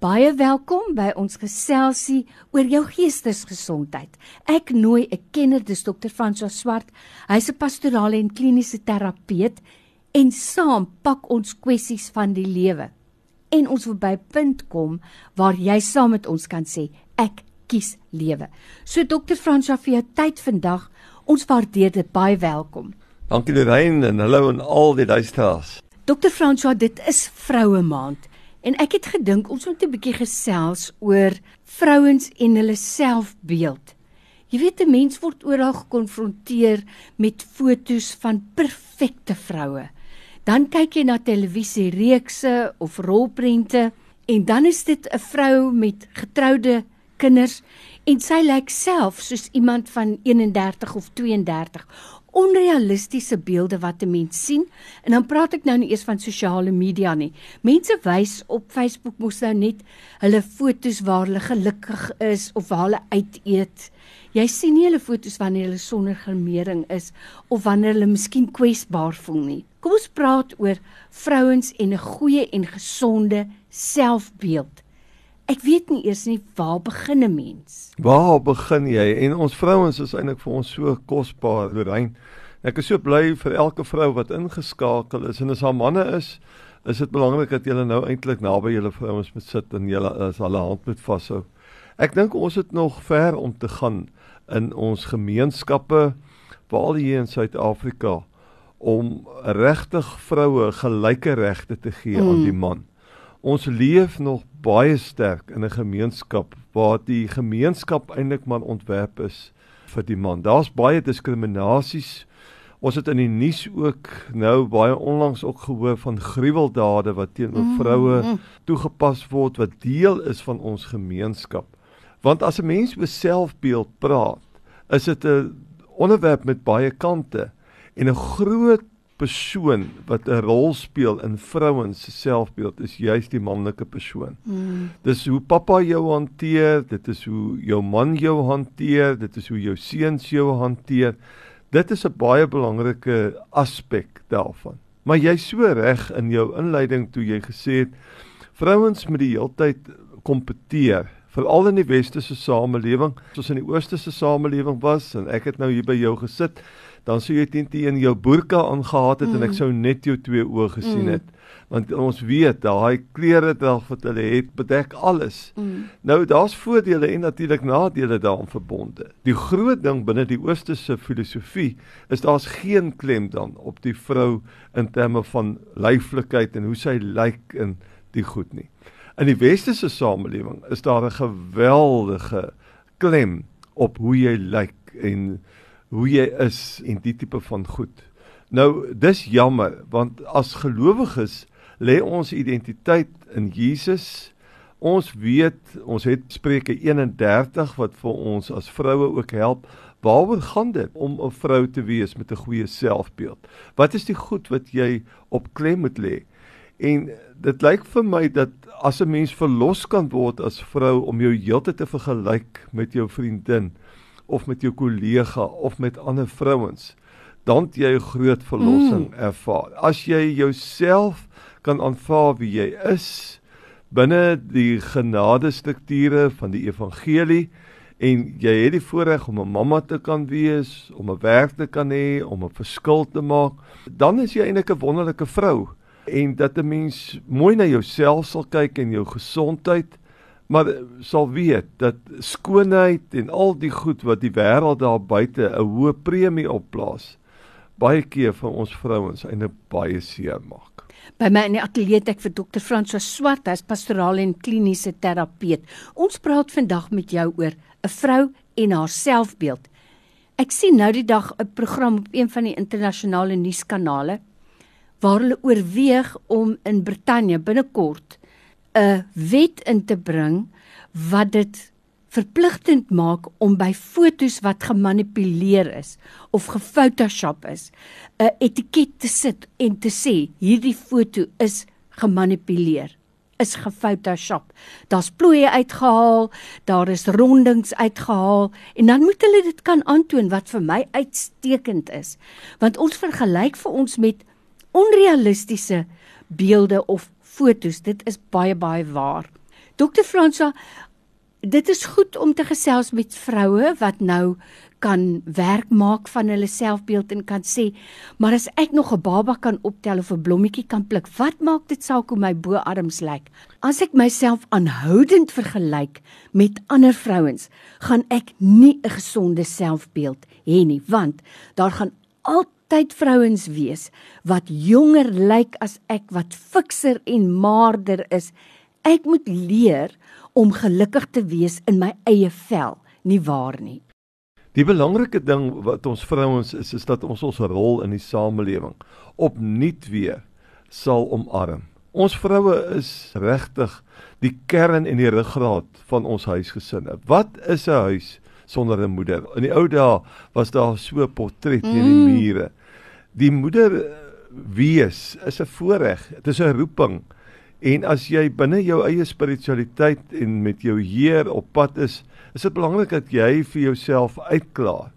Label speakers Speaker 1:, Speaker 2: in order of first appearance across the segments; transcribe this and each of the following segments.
Speaker 1: Baie welkom by ons geselsie oor jou geestesgesondheid. Ek nooi 'n kenner, dis Dr. François Swart. Hy's 'n pastorale en kliniese terapeut en saam pak ons kwessies van die lewe. En ons wil by 'n punt kom waar jy saam met ons kan sê ek kies lewe. So Dr. François vir jou tyd vandag. Ons waardeer dit baie welkom.
Speaker 2: Dankie Lorraine en hallo aan al die luisteraars.
Speaker 1: Dr. François, dit is vroue maand. En ek het gedink ons moet 'n bietjie gesels oor vrouens en hulle selfbeeld. Jy weet 'n mens word oral gekonfronteer met fotos van perfekte vroue. Dan kyk jy na televisiereekse of rolprente en dan is dit 'n vrou met getroude kinders en sy lyk self soos iemand van 31 of 32 onrealistiese beelde wat 'n mens sien en dan praat ek nou nie eers van sosiale media nie. Mense wys op Facebook mos nou net hulle fotos waar hulle gelukkig is of waar hulle uit eet. Jy sien nie hulle fotos wanneer hulle sonder gemering is of wanneer hulle miskien kwesbaar voel nie. Kom ons praat oor vrouens en 'n goeie en gesonde selfbeeld. Ek weet nie eers nie waar begin 'n mens.
Speaker 2: Waar begin jy? En ons vrouens is eintlik vir ons so kosbaar, Lorraine. Ek is so bly vir elke vrou wat ingeskakel is en as haar manne is, is dit belangrik dat julle nou eintlik naby julle vrouens moet sit en julle as hulle hand moet vashou. Ek dink ons het nog ver om te gaan in ons gemeenskappe, veral hier in Suid-Afrika om regtig vroue gelyke regte te gee mm. aan die man. Ons leef nog baie sterk in 'n gemeenskap waar die gemeenskap eintlik maar ontwerp is vir die man. Daar's baie diskriminasies. Ons het in die nuus ook nou baie onlangs ook gehoor van gruweldade wat teenoor mm, vroue mm. toegepas word wat deel is van ons gemeenskap. Want as 'n mens oor selfbeeld praat, is dit 'n onderwerp met baie kante en 'n groot persoon wat 'n rol speel in vrouens se selfbeeld is juis die manlike persoon. Mm. Dis hoe pappa jou hanteer, dit is hoe jou man jou hanteer, dit is hoe jou seuns jou hanteer. Dit is 'n baie belangrike aspek daarvan. Maar jy's so reg in jou inleiding toe jy gesê het vrouens moet die heeltyd kompeteer veral in die westerse samelewing soos in die oosterse samelewing was en ek het nou hier by jou gesit dan sou jy teen teen jou boerka aangehaat het mm. en ek mm. sou net jou twee oë gesien mm. het want ons weet daai klere wat hulle het bedek alles. Mm. Nou daar's voordele en natuurlik nadele daaraan verbonde. Die groot ding binne die oosterse filosofie is daar's geen klem dan op die vrou in terme van lyflikheid en hoe sy lyk in die goed nie. In die westerse samelewing is daar 'n geweldige klem op hoe jy lyk en hoe jy is en die tipe van goed. Nou dis jammer want as gelowiges lê ons identiteit in Jesus. Ons weet ons het Spreuke 31 wat vir ons as vroue ook help. Waaroor gaan dit om 'n vrou te wees met 'n goeie selfbeeld? Wat is die goed wat jy op klem moet lê? En dit lyk vir my dat as 'n mens verlos kan word as vrou om jou heeltyd te vergelyk met jou vriendin, of met jou kollega of met ander vrouens, dan het jy 'n groot verlossing mm. ervaar. As jy jouself kan aanvaar wie jy is binne die genadestrukture van die evangelie en jy het die voorreg om 'n mamma te kan wees, om 'n werk te kan hê, om 'n verskil te maak, dan is jy eintlik 'n wonderlike vrou en dat 'n mens mooi na jouself sal kyk en jou gesondheid maar sal weet dat skoonheid en al die goed wat die wêreld daar buite 'n hoë premie opplaas baie keer vir ons vrouens eintlik baie seer maak.
Speaker 1: By my in die ateljee ek vir dokter Fransoa Swart, hy's pastoraal en kliniese terapeut. Ons praat vandag met jou oor 'n vrou en haar selfbeeld. Ek sien nou die dag 'n program op een van die internasionale nuuskanale waar hulle oorweeg om in Brittanje binnekort 'n wet in te bring wat dit verpligtend maak om by fotos wat gemanipuleer is of gefotoshop is 'n etiket te sit en te sê hierdie foto is gemanipuleer is gefotoshop. Daar's plooie uitgehaal, daar is rondings uitgehaal en dan moet hulle dit kan aantoon wat vir my uitstekend is. Want ons vergelyk vir ons met onrealistiese beelde of fotos. Dit is baie baie waar. Dokter Fransa, dit is goed om te gesels met vroue wat nou kan werk maak van hulle selfbeeld en kan sê, maar as ek nog 'n baba kan optel of 'n blommetjie kan pluk, wat maak dit saak hoe my boarms lyk? As ek myself aanhoudend vergelyk met ander vrouens, gaan ek nie 'n gesonde selfbeeld hê nie, want daar gaan altyd vrouens wees wat jonger lyk as ek, wat fikser en maarder is. Ek moet leer om gelukkig te wees in my eie vel, nie waar nie?
Speaker 2: Die belangrike ding wat ons vrouens is is dat ons ons rol in die samelewing opnuut weer sal omarm. Ons vroue is regtig die kern en die ruggraat van ons huisgesinne. Wat is 'n huis sonder 'n moeder? In die ou dae was daar so 'n portret teen die mm. mure. Die moeder wees is 'n voorreg. Dit is 'n roeping. En as jy binne jou eie spiritualiteit en met jou Heer op pad is, is dit belangrik dat jy vir jouself uitklaar.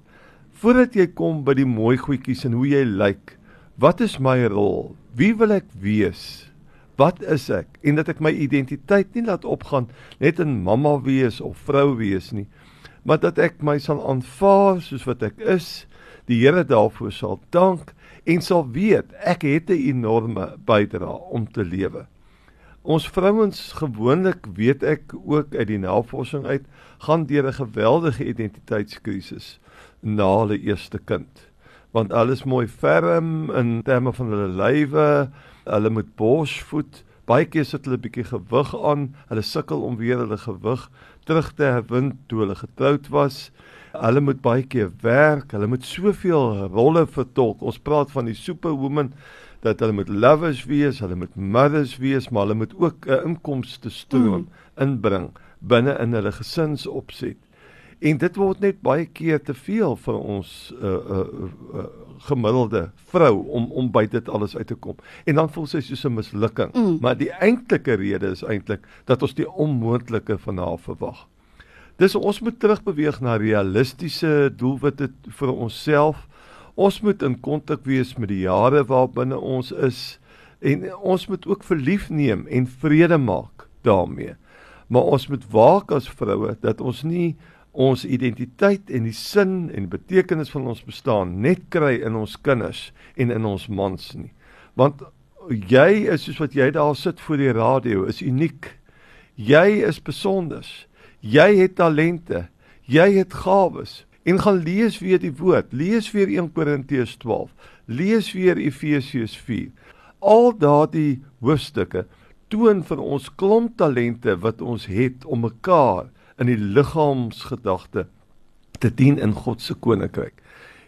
Speaker 2: Voordat jy kom by die mooi goedjies en hoe jy lyk, wat is my rol? Wie wil ek wees? Wat is ek? En dat ek my identiteit nie laat opgaan net in mamma wees of vrou wees nie, maar dat ek my sal aanvaar soos wat ek is, die Here daarvoor sal dank en sal weet ek het 'n enorme bydrae om te lewe. Ons vrouens gewoonlik weet ek ook uit die navorsing uit gaan deur 'n geweldige identiteitskrisis na hulle eerste kind. Want alles mooi ferm in terme van hulle lywe, hulle moet borsvoed, baie keer sit hulle bietjie gewig aan, hulle sukkel om weer hulle gewig terug te herwin toe hulle getroud was. Hulle moet baie keer werk, hulle moet soveel rolle vertolk. Ons praat van die superwoman dat hulle moet lovers wees, hulle moet mothers wees, maar hulle moet ook 'n inkomste stroom mm. inbring binne in hulle gesinsopset. En dit word net baie keer te veel vir ons uh uh, uh gemiddelde vrou om om by dit alles uit te kom. En dan voel sy soos 'n mislukking. Mm. Maar die eintlike rede is eintlik dat ons die onmoontlike van haar verwag. Dis ons moet terugbeweeg na realistiese doelwitte vir onsself Ons moet in kontak wees met die jare waarbinne ons is en ons moet ook verlief neem en vrede maak daarmee. Maar ons moet waak as vroue dat ons nie ons identiteit en die sin en betekenis van ons bestaan net kry in ons kinders en in ons mans nie. Want jy is soos wat jy daar sit voor die radio is uniek. Jy is besonder. Jy het talente. Jy het gawes en gaan lees weer die woord. Lees weer 1 Korintiërs 12. Lees weer Efesiërs 4. Al daardie hoofstukke toon vir ons klomp talente wat ons het om mekaar in die liggaamsgedagte te dien in God se koninkryk.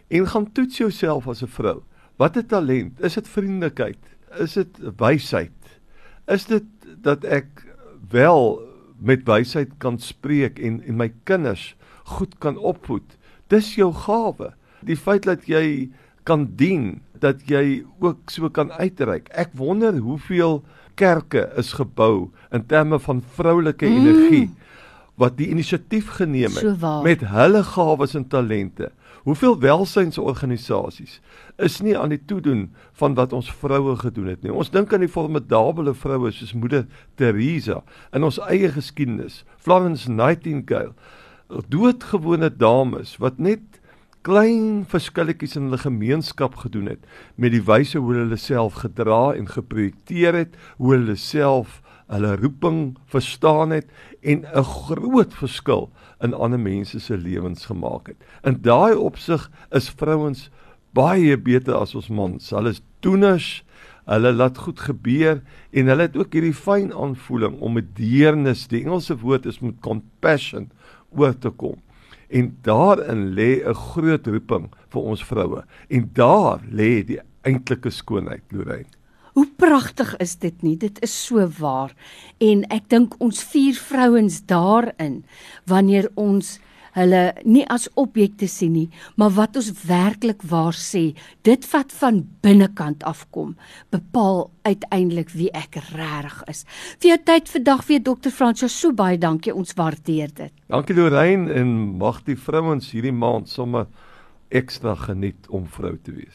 Speaker 2: En gaan toets jouself as 'n vrou. Wat 'n talent? Is dit vriendelikheid? Is dit wysheid? Is dit dat ek wel met wysheid kan spreek en en my kinders goed kan opvoed? Dis jou gawe. Die feit dat jy kan dien, dat jy ook so kan uitreik. Ek wonder hoeveel kerke is gebou in terme van vroulike mm. Wat die inisiatief geneem het so met hulle gawes en talente. Hoeveel welsynsorganisasies is nie aan die toedoen van wat ons vroue gedoen het nie. Ons dink aan die formidable vroue soos moeder Teresa in ons eie geskiedenis, Florence Nightingale doodgewone dames wat net klein verskilletjies in hulle gemeenskap gedoen het met die wyse hoe hulle self gedra en geprojekteer het, hoe hulle self hulle roeping verstaan het en 'n groot verskil in ander mense se lewens gemaak het. In daai opsig is vrouens baie beter as ons mans. Hulle is doeners, hulle laat goed gebeur en hulle het ook hierdie fyn aanvoeling om met deernis, die Engelse woord is met compassion oor te kom. En daarin lê 'n groot roeping vir ons vroue. En daar lê die eintlike skoonheid, Lorraine.
Speaker 1: Hoe pragtig is dit nie? Dit is so waar. En ek dink ons vier vrouens daarin wanneer ons hulle nie as objekte sien nie, maar wat ons werklik waar sê, dit wat van binnekant afkom, bepaal uiteindelik wie ek regtig is. Vir jou tyd vandag weer Dr. Fransjo, so baie dankie, ons waardeer dit.
Speaker 2: Dankie Lorraine en mag die vrouens hierdie maand sommer ekstra geniet om vrou te wees.